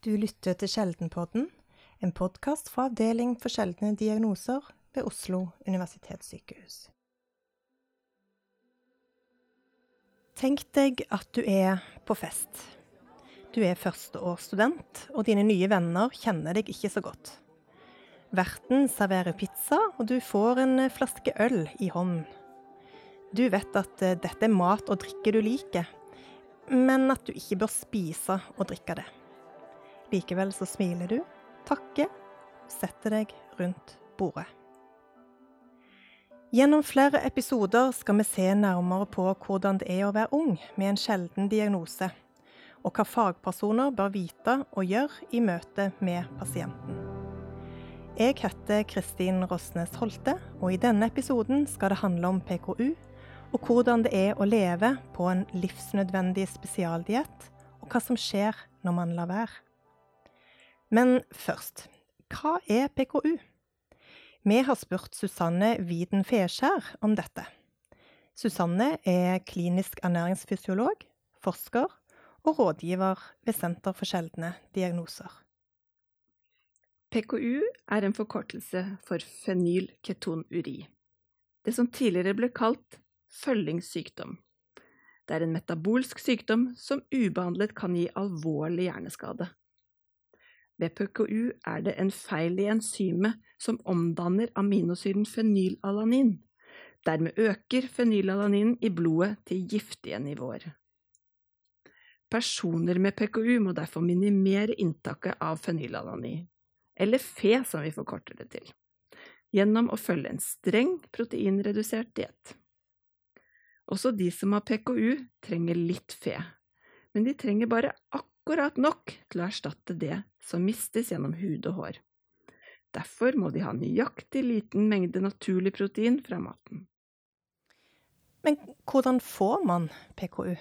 Du lytter til Sjeldenpodden, en podkast fra Avdeling for sjeldne diagnoser ved Oslo universitetssykehus. Tenk deg at du er på fest. Du er førsteårsstudent, og dine nye venner kjenner deg ikke så godt. Verten serverer pizza, og du får en flaske øl i hånden. Du vet at eh, dette er mat og drikke du liker, men at du ikke bør spise og drikke det. Likevel så smiler du, takker, og setter deg rundt bordet. Gjennom flere episoder skal vi se nærmere på hvordan det er å være ung med en sjelden diagnose, og hva fagpersoner bør vite og gjøre i møte med pasienten. Jeg heter Kristin Rosnes Holte, og i denne episoden skal det handle om PKU, og hvordan det er å leve på en livsnødvendig spesialdiett, og hva som skjer når man lar være. Men først, hva er PKU? Vi har spurt Susanne Widen Feskjær om dette. Susanne er klinisk ernæringsfysiolog, forsker og rådgiver ved Senter for sjeldne diagnoser. PKU er en forkortelse for fenylketonuri, det som tidligere ble kalt følgingssykdom. Det er en metabolsk sykdom som ubehandlet kan gi alvorlig hjerneskade. Ved PKU er det en feil i enzymet som omdanner aminosyren fenylalanin. Dermed øker fenylalaninen i blodet til giftige nivåer. Personer med PKU må derfor minimere inntaket av fenylalanin, eller FE som vi forkorter det til, gjennom å følge en streng proteinredusert diett. Også de som har PKU, trenger litt fe, men de trenger bare akkurat nok til å erstatte det som mistes gjennom hud og hår. Derfor må de ha nøyaktig liten mengde naturlig protein fra maten. Men hvordan får man PKU?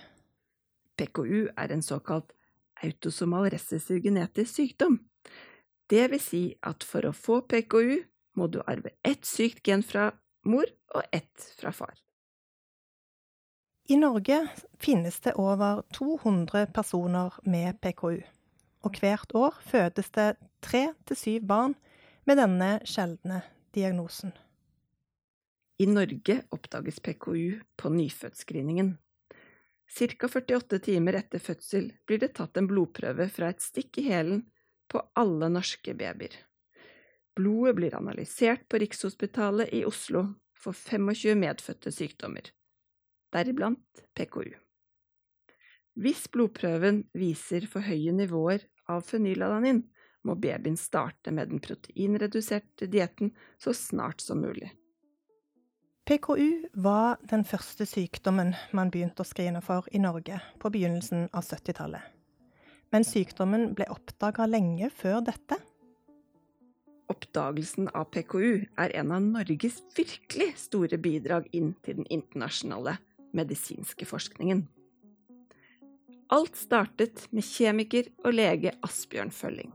PKU er en såkalt autosomal recessiv genetisk sykdom. Det vil si at for å få PKU må du arve ett sykt gen fra mor og ett fra far. I Norge finnes det over 200 personer med PKU, og hvert år fødes det tre til syv barn med denne sjeldne diagnosen. I Norge oppdages PKU på nyfødtscreeningen. Ca 48 timer etter fødsel blir det tatt en blodprøve fra et stikk i hælen på alle norske babyer. Blodet blir analysert på Rikshospitalet i Oslo for 25 medfødte sykdommer deriblant PKU. Hvis blodprøven viser for høye nivåer av fenylalanin, må babyen starte med den proteinreduserte dietten så snart som mulig. PKU var den første sykdommen man begynte å skrine for i Norge på begynnelsen av 70-tallet. Men sykdommen ble oppdaga lenge før dette. Oppdagelsen av PKU er en av Norges virkelig store bidrag inn til den internasjonale medisinske forskningen. Alt startet med kjemiker og lege Asbjørn Følling.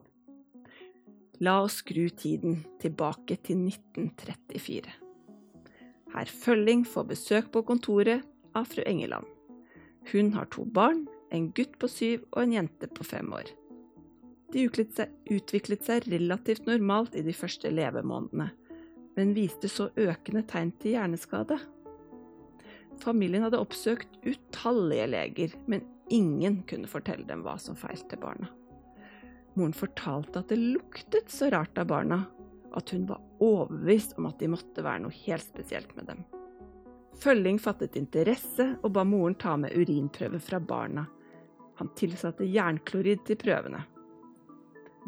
La oss skru tiden tilbake til 1934. Herr Følling får besøk på kontoret av fru Engeland. Hun har to barn, en gutt på syv og en jente på fem år. De utviklet seg relativt normalt i de første levemånedene, men viste så økende tegn til hjerneskade Familien hadde oppsøkt utallige leger, men ingen kunne fortelle dem hva som feilte barna. Moren fortalte at det luktet så rart av barna, at hun var overbevist om at de måtte være noe helt spesielt med dem. Følling fattet interesse og ba moren ta med urinprøve fra barna. Han tilsatte jernklorid til prøvene.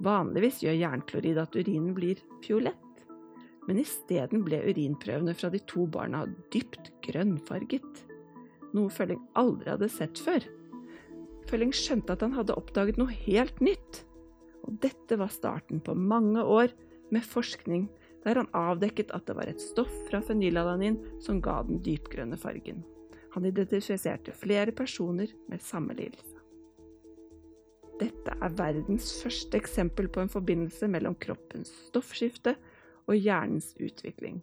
Vanligvis gjør jernklorid at urinen blir fiolett men isteden ble urinprøvene fra de to barna dypt grønnfarget, noe Følling aldri hadde sett før. Følling skjønte at han hadde oppdaget noe helt nytt, og dette var starten på mange år med forskning der han avdekket at det var et stoff fra fenylalanin som ga den dypgrønne fargen. Han identifiserte flere personer med samme lidelse. Dette er verdens første eksempel på en forbindelse mellom kroppens stoffskifte og hjernens utvikling.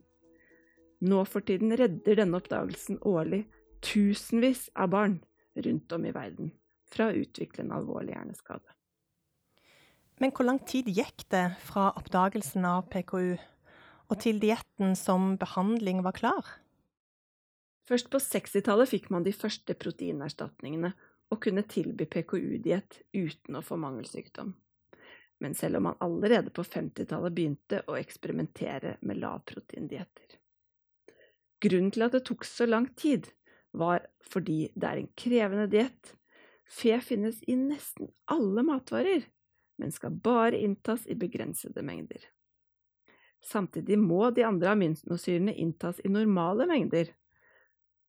Nå for tiden redder denne oppdagelsen årlig tusenvis av barn rundt om i verden fra å utvikle en alvorlig hjerneskade. Men hvor lang tid gikk det fra oppdagelsen av PKU og til dietten som behandling var klar? Først på 60-tallet fikk man de første proteinerstatningene og kunne tilby PKU-diett uten å få mangelsykdom. Men selv om man allerede på 50-tallet begynte å eksperimentere med lavproteindietter. Grunnen til at det tok så lang tid, var fordi det er en krevende diett. Fe finnes i nesten alle matvarer, men skal bare inntas i begrensede mengder. Samtidig må de andre aminosyrene inntas i normale mengder.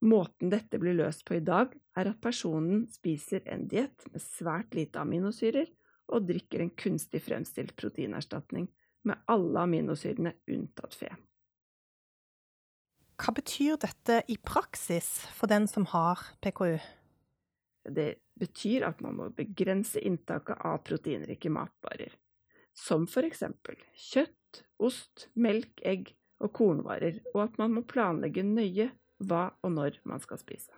Måten dette blir løst på i dag, er at personen spiser en diett med svært lite aminosyrer og drikker en kunstig fremstilt proteinerstatning med alle aminosyrene unntatt fe. Hva betyr dette i praksis for den som har PKU? Det betyr at man må begrense inntaket av proteinrike matvarer, som for eksempel kjøtt, ost, melk, egg og kornvarer, og at man må planlegge nøye hva og når man skal spise.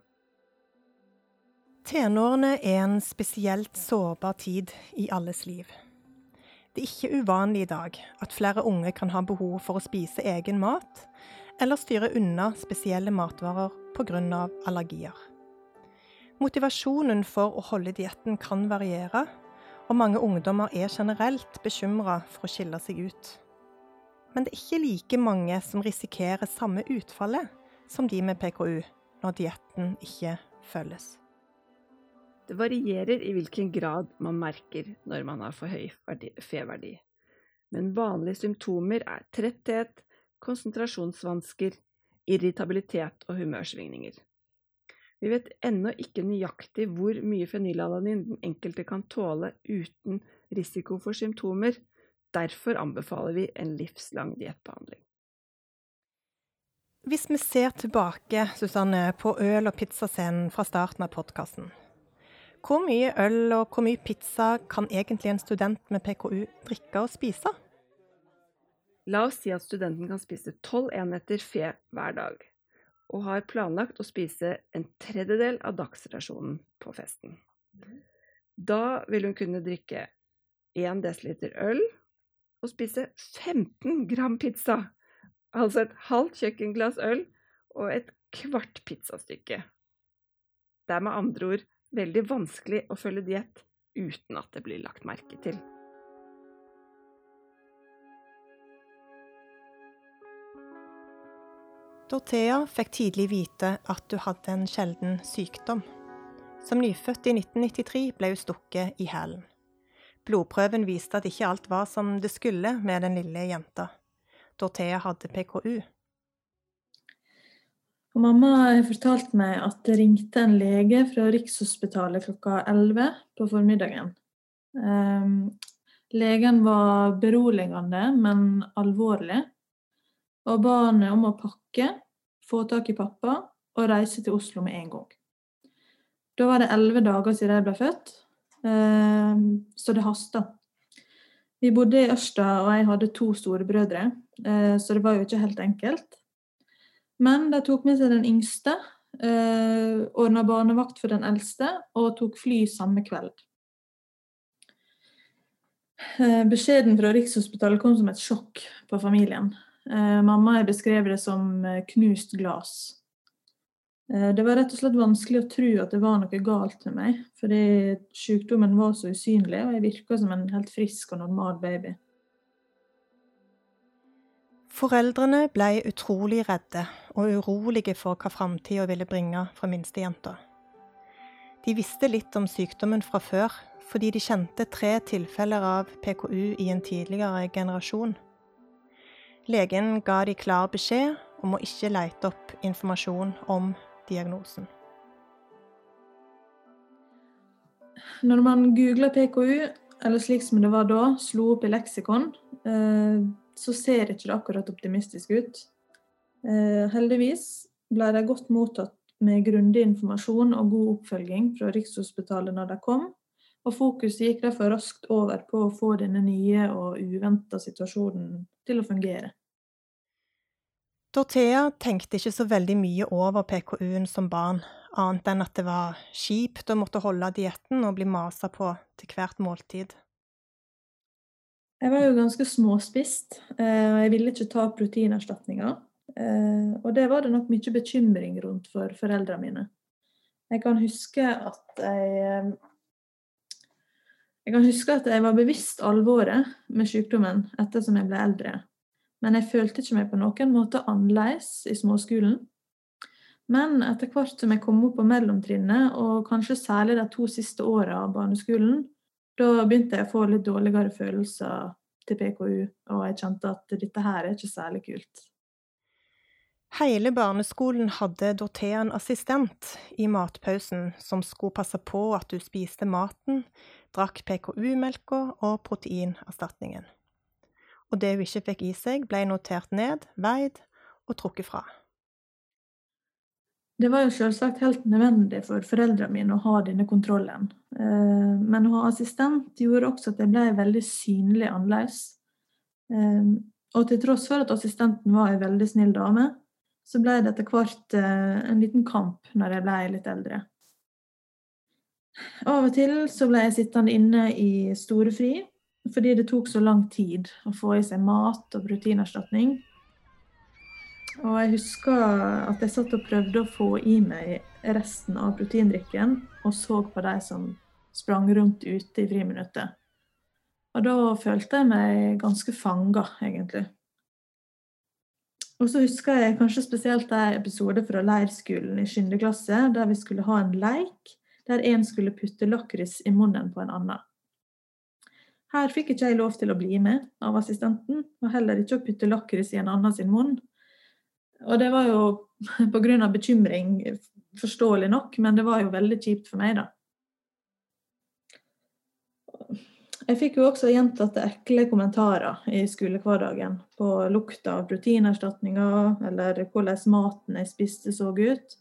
Tenårene er en spesielt sårbar tid i alles liv. Det er ikke uvanlig i dag at flere unge kan ha behov for å spise egen mat, eller styre unna spesielle matvarer pga. allergier. Motivasjonen for å holde dietten kan variere, og mange ungdommer er generelt bekymra for å skille seg ut. Men det er ikke like mange som risikerer samme utfallet som de med PKU, når dietten ikke følges. Det varierer i hvilken grad man merker når man har for høy feverdi, men vanlige symptomer er tretthet, konsentrasjonsvansker, irritabilitet og humørsvingninger. Vi vet ennå ikke nøyaktig hvor mye fenylalanin den enkelte kan tåle uten risiko for symptomer. Derfor anbefaler vi en livslang diettbehandling. Hvis vi ser tilbake Susanne, på øl- og pizzascenen fra starten av podkasten, hvor mye øl og hvor mye pizza kan egentlig en student med PKU drikke og spise? La oss si at studenten kan spise tolv enheter fe hver dag, og har planlagt å spise en tredjedel av dagsrasjonen på festen. Da vil hun kunne drikke 1 dl øl og spise 15 gram pizza Altså et halvt kjøkkenglass øl og et kvart pizzastykke. Det er med andre ord veldig vanskelig å følge diett uten at det blir lagt merke til. Dorthea fikk tidlig vite at hun hadde en sjelden sykdom. Som nyfødt i 1993 ble hun stukket i hælen. Blodprøven viste at ikke alt var som det skulle med den lille jenta. Dorthea hadde PKU. Og mamma fortalte meg at det ringte en lege fra Rikshospitalet klokka 11 på formiddagen. Um, legen var beroligende, men alvorlig, og ba henne om å pakke, få tak i pappa og reise til Oslo med en gang. Da var det elleve dager siden jeg ble født, um, så det hasta. Vi bodde i Ørsta, og jeg hadde to storebrødre, eh, så det var jo ikke helt enkelt. Men de tok med seg den yngste, eh, ordna barnevakt for den eldste og tok fly samme kveld. Eh, beskjeden fra Rikshospitalet kom som et sjokk på familien. Mamma har beskrevet det som knust glass. Eh, det var rett og slett vanskelig å tro at det var noe galt med meg, fordi sykdommen var så usynlig, og jeg virka som en helt frisk og normal baby. Foreldrene ble utrolig redde og urolige for hva framtida ville bringe for minstejenta. De visste litt om sykdommen fra før, fordi de kjente tre tilfeller av PKU i en tidligere generasjon. Legen ga de klar beskjed om å ikke lete opp informasjon om diagnosen. Når man googler PKU, eller slik som det var da, slo opp i leksikon, eh, så ser ikke det akkurat optimistisk ut. Eh, heldigvis ble de godt mottatt med grundig informasjon og god oppfølging fra Rikshospitalet når de kom, og fokuset gikk derfor raskt over på å få denne nye og uventa situasjonen til å fungere. Dorthea tenkte ikke så veldig mye over PKU-en som barn, annet enn at det var kjipt å måtte holde dietten og bli masa på til hvert måltid. Jeg var jo ganske småspist, eh, og jeg ville ikke ta proteinerstatninger. Eh, og det var det nok mye bekymring rundt for foreldrene mine. Jeg kan huske at jeg Jeg kan huske at jeg var bevisst alvoret med sykdommen ettersom jeg ble eldre. Men jeg følte ikke meg på noen måte annerledes i småskolen. Men etter hvert som jeg kom opp på mellomtrinnet, og kanskje særlig de to siste åra av barneskolen, da begynte jeg å få litt dårligere følelser til PKU, og jeg kjente at dette her er ikke særlig kult. Hele barneskolen hadde Dorthea en assistent i matpausen som skulle passe på at du spiste maten, drakk PKU-melka og proteinerstatningen. Og det hun ikke fikk i seg, ble notert ned, veid og trukket fra. Det var jo selvsagt helt nødvendig for foreldrene mine å ha denne kontrollen. Eh, men å ha assistent gjorde også at jeg ble veldig synlig annerledes. Eh, og til tross for at assistenten var ei veldig snill dame, så ble det etter hvert eh, en liten kamp når jeg ble litt eldre. Av og til så ble jeg sittende inne i storefri fordi det tok så lang tid å få i seg mat og proteinerstatning og jeg husker at jeg satt og prøvde å få i meg resten av proteindrikken, og så på de som sprang rundt ute i friminuttet. Og da følte jeg meg ganske fanga, egentlig. Og så husker jeg kanskje spesielt en episode fra leirskolen i 7. klasse, der vi skulle ha en leik der en skulle putte lakris i munnen på en annen. Her fikk ikke jeg lov til å bli med av assistenten, og heller ikke å putte lakris i en annen sin munn. Og det var jo pga. bekymring, forståelig nok, men det var jo veldig kjipt for meg, da. Jeg fikk jo også gjentatte ekle kommentarer i skolehverdagen på lukta av proteinerstatninger, eller hvordan maten jeg spiste, så ut.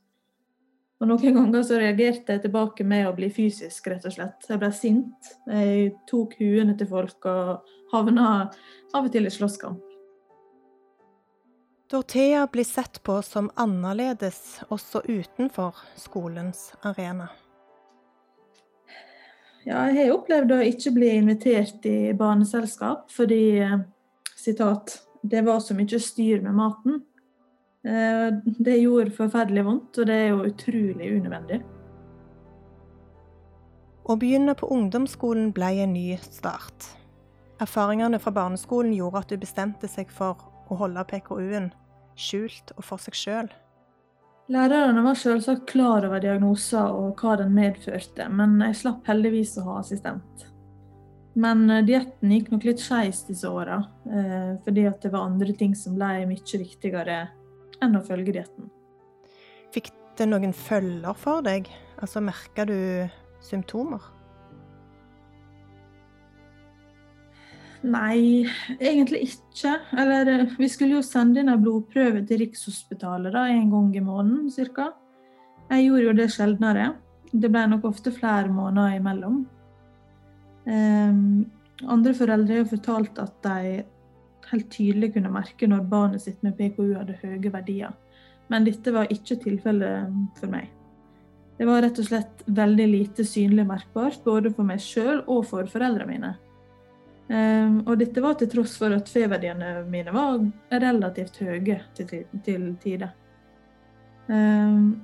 Og Noen ganger så reagerte jeg tilbake med å bli fysisk, rett og slett. Jeg ble sint. Jeg tok huene til folk og havna av og til i slåsskamp. Dorthea blir sett på som annerledes også utenfor skolens arena. Ja, jeg har opplevd å ikke bli invitert i barneselskap fordi sitat, det var så mye styr med maten. Eh, det gjorde forferdelig vondt, og det er jo utrolig unødvendig. Å begynne på ungdomsskolen ble en ny start. Erfaringene fra barneskolen gjorde at du bestemte seg for å holde PKU-en skjult og for seg sjøl. Lærerne var selvsagt klar over diagnoser og hva den medførte, men jeg slapp heldigvis å ha assistent. Men eh, dietten gikk nok litt skeis disse åra, eh, fordi det var andre ting som ble mye viktigere enn å følge dietten. Fikk det noen følger for deg? Altså, merka du symptomer? Nei, egentlig ikke. Eller eh, vi skulle jo sende inn en blodprøve til Rikshospitalet da, en gang i måneden ca. Jeg gjorde jo det sjeldnere. Det ble nok ofte flere måneder imellom. Um, andre foreldre har fortalt at de helt tydelig kunne merke når barnet sitt med PKU hadde høye verdier. Men dette var ikke tilfellet for meg. Det var rett og slett veldig lite synlig merkbart, både for meg sjøl og for foreldrene mine. Um, og dette var til tross for at feverdiene mine var relativt høye til, tider. Um,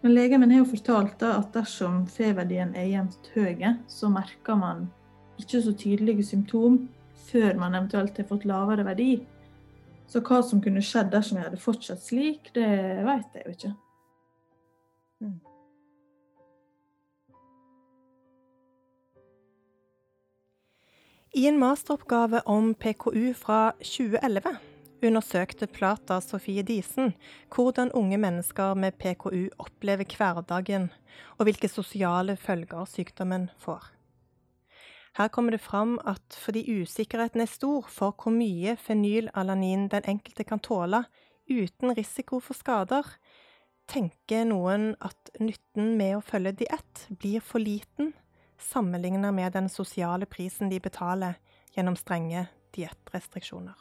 men legen min har jo fortalt at dersom feverdien er jevnt høy, så merker man ikke så tydelige symptom før man eventuelt har fått lavere verdi. Så hva som kunne skjedd dersom jeg hadde fortsatt slik, det vet jeg jo ikke. Mm. I en masteroppgave om PKU fra 2011 undersøkte Plata Sofie Disen hvordan unge mennesker med PKU opplever hverdagen, og hvilke sosiale følger sykdommen får. Her kommer det fram at fordi usikkerheten er stor for hvor mye fenylalanin den enkelte kan tåle uten risiko for skader, tenker noen at nytten med å følge diett blir for liten sammenlignet med den sosiale prisen de betaler gjennom strenge diettrestriksjoner.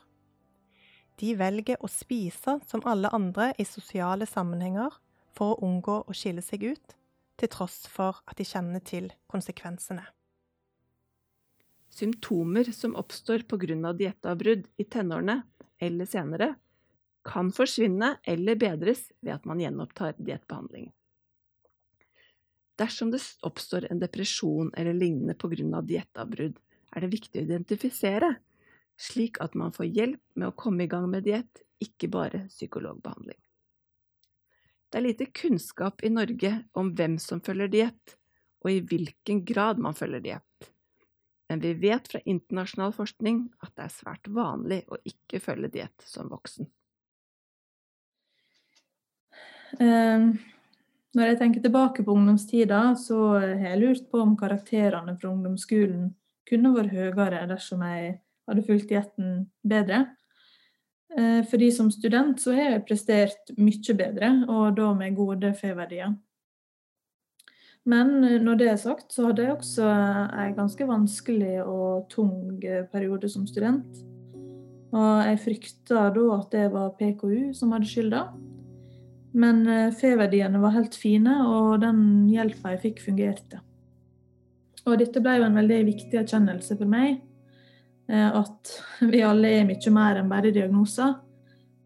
De velger å spise som alle andre i sosiale sammenhenger for å unngå å skille seg ut, til tross for at de kjenner til konsekvensene. Symptomer som oppstår pga. diettavbrudd i tenårene eller senere, kan forsvinne eller bedres ved at man gjenopptar diettbehandling. Dersom det oppstår en depresjon eller lignende pga. diettavbrudd, er det viktig å identifisere, slik at man får hjelp med å komme i gang med diett, ikke bare psykologbehandling. Det er lite kunnskap i Norge om hvem som følger diett, og i hvilken grad man følger diett. Men vi vet fra internasjonal forskning at det er svært vanlig å ikke følge diett som voksen. Um, når jeg tenker tilbake på ungdomstida, så har jeg lurt på om karakterene fra ungdomsskolen kunne vært høyere dersom jeg hadde fulgt dietten bedre. Uh, fordi som student så har jeg prestert mye bedre, og da med gode F-verdier. Men eh, når det er sagt, så hadde jeg også en ganske vanskelig og tung eh, periode som student. Og jeg frykta da at det var PKU som hadde skylda. Men eh, F-verdiene var helt fine, og den hjelpa jeg fikk, fungerte. Og dette ble jo en veldig viktig erkjennelse for meg. At vi alle er mye mer enn bare diagnoser.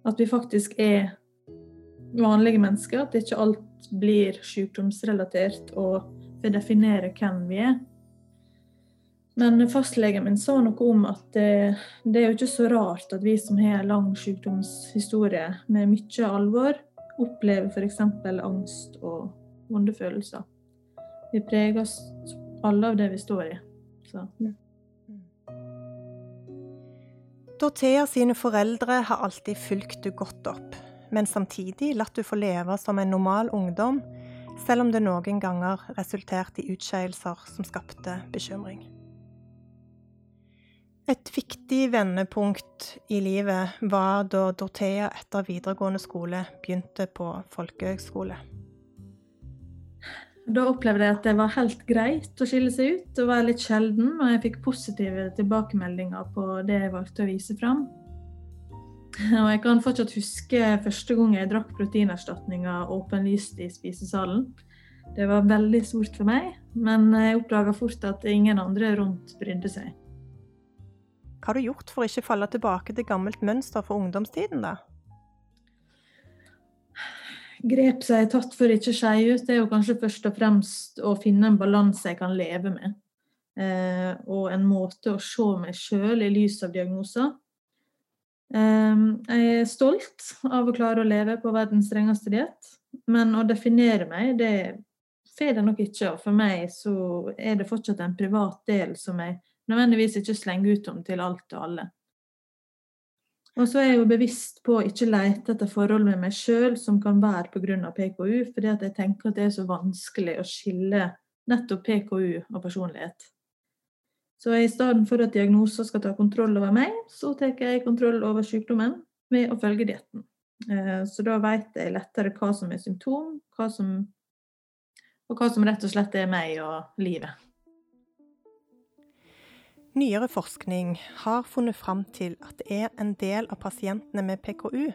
At vi faktisk er vanlige mennesker. At ikke alt blir sykdomsrelatert og får definere hvem vi er. Men fastlegen min sa noe om at det, det, er jo ikke så rart at vi som har lang sykdomshistorie med mye alvor, opplever f.eks. angst og vonde følelser. Vi preges alle av det vi står i. Så. Dorthea sine foreldre har alltid fulgt det godt opp men samtidig latt du få leve som en normal ungdom, selv om det noen ganger resulterte i utskeielser som skapte bekymring. Et viktig vendepunkt i livet var da Dorthea etter videregående skole begynte på folkehøgskole. Da opplevde jeg at det var helt greit å skille seg ut. Det var litt sjelden, og jeg fikk positive tilbakemeldinger på det jeg valgte å vise fram. Og jeg kan fortsatt huske første gang jeg drakk proteinerstatninga åpenlyst i spisesalen. Det var veldig stort for meg, men jeg oppdaga fort at ingen andre rundt brydde seg. Hva har du gjort for å ikke falle tilbake til gammelt mønster for ungdomstiden, da? Grep som har tatt for å ikke skeie ut, det er jo kanskje først og fremst å finne en balanse jeg kan leve med. Eh, og en måte å se meg sjøl i lys av diagnoser jeg er stolt av å klare å leve på verdens strengeste diett, men å definere meg, det får det nok ikke. Og for meg så er det fortsatt en privat del som jeg nødvendigvis ikke slenger ut om til alt og alle. Og så er jeg jo bevisst på å ikke lete etter forhold med meg sjøl som kan være pga. PKU, fordi jeg tenker at det er så vanskelig å skille nettopp PKU og personlighet. Så i stedet for at diagnoser skal ta kontroll over meg, så tar jeg kontroll over sykdommen ved å følge dietten. Eh, så da vet jeg lettere hva som er symptom, hva som, og hva som rett og slett er meg og livet. Nyere forskning har funnet fram til at det er en del av pasientene med PKU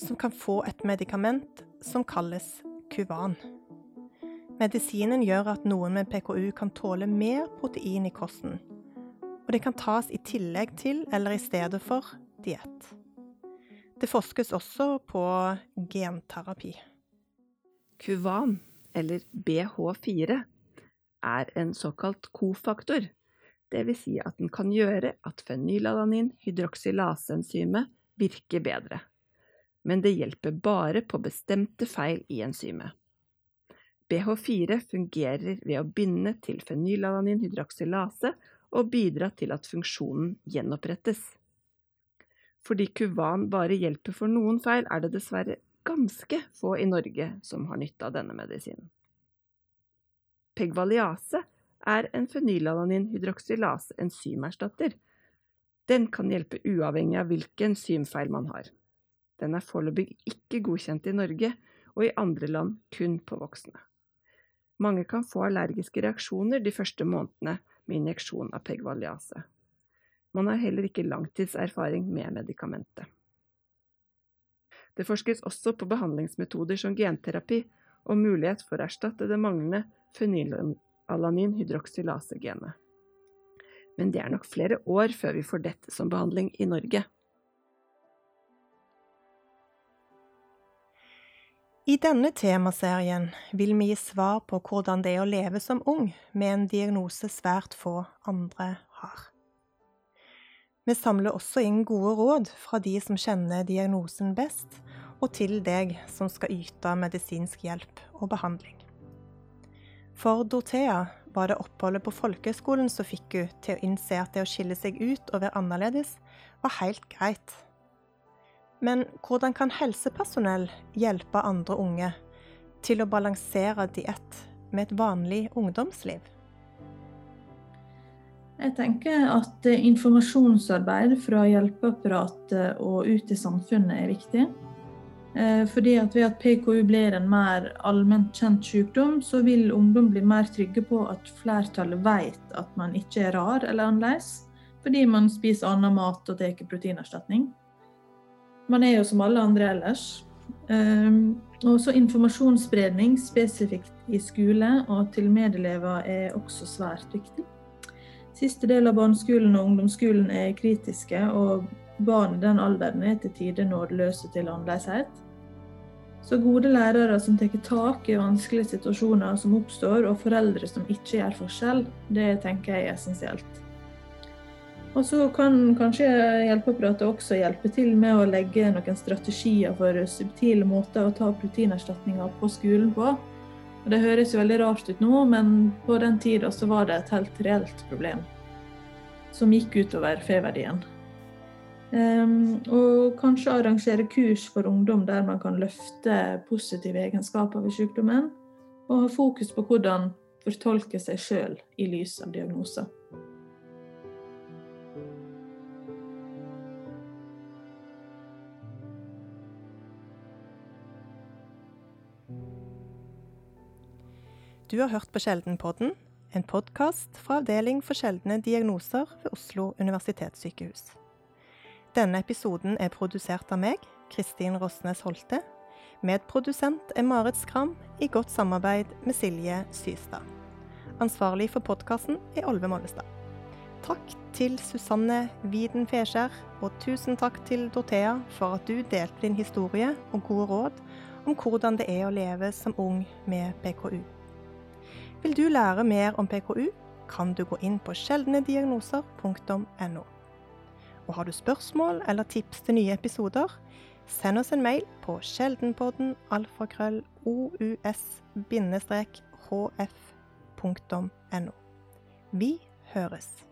som kan få et medikament som kalles Kuvan. Medisinen gjør at noen med PKU kan tåle mer protein i kosten. Og det kan tas i tillegg til eller i stedet for diett. Det forskes også på genterapi. Kuvan, eller BH4, er en såkalt kofaktor. Dvs. Si at den kan gjøre at fenylalanin hydroksylase-enzymet virker bedre. Men det hjelper bare på bestemte feil i enzymet. BH4 fungerer ved å binde til fenylalanin hydroksylase og bidra til at funksjonen gjenopprettes. Fordi Kuvan bare hjelper for noen feil, er det dessverre ganske få i Norge som har nytte av denne medisinen. Pegvaliase er en fenylalanin hydroksylase enzymerstatter. Den kan hjelpe uavhengig av hvilken enzymfeil man har. Den er foreløpig ikke godkjent i Norge, og i andre land kun på voksne. Mange kan få allergiske reaksjoner de første månedene med injeksjon av pegvaliase. Man har heller ikke langtidserfaring med medikamentet. Det forskes også på behandlingsmetoder som genterapi og mulighet for å erstatte det manglende fenylalanin hydroksylase-genet. men det er nok flere år før vi får dette som behandling i Norge. I denne temaserien vil vi gi svar på hvordan det er å leve som ung med en diagnose svært få andre har. Vi samler også inn gode råd fra de som kjenner diagnosen best, og til deg som skal yte medisinsk hjelp og behandling. For Dorthea var det oppholdet på folkehøgskolen som fikk hun til å innse at det å skille seg ut og være annerledes var helt greit. Men hvordan kan helsepersonell hjelpe andre unge til å balansere diett med et vanlig ungdomsliv? Jeg tenker at informasjonsarbeid fra hjelpeapparatet og ut i samfunnet er viktig. Eh, fordi at Ved at PKU blir en mer allment kjent sykdom, så vil ungdom bli mer trygge på at flertallet vet at man ikke er rar eller annerledes, fordi man spiser annen mat og tar proteinerstatning. Man er jo som alle andre ellers. Og også informasjonsspredning spesifikt i skole og til medelever er også svært viktig. Siste del av barneskolen og ungdomsskolen er kritiske, og barn i den alderen er til tider nådeløse til annerledeshet. Så gode lærere som tar tak i vanskelige situasjoner som oppstår, og foreldre som ikke gjør forskjell, det tenker jeg er essensielt. Og så kan kanskje hjelpeapparatet også hjelpe til med å legge noen strategier for subtile måter å ta proteinerstatninger på skolen på. Og Det høres jo veldig rart ut nå, men på den tida så var det et helt reelt problem. Som gikk utover F-verdien. Um, og kanskje arrangere kurs for ungdom der man kan løfte positive egenskaper ved sykdommen, og ha fokus på hvordan fortolke seg sjøl i lys av diagnoser. Du har hørt på Sjeldenpodden, en podkast fra Avdeling for sjeldne diagnoser ved Oslo universitetssykehus. Denne episoden er produsert av meg, Kristin Rosnes Holte. Medprodusent er Marit Skram, i godt samarbeid med Silje Systad. Ansvarlig for podkasten er Olve Mollestad. Takk til Susanne Widen Feskjær, og tusen takk til Dorthea for at du delte din historie og gode råd om hvordan det er å leve som ung med PKU. Vil du lære mer om PKU, kan du gå inn på sjeldnediagnoser.no. Og har du spørsmål eller tips til nye episoder, send oss en mail på sjeldenpodden alfakrøll-ous-hf.no. Vi høres.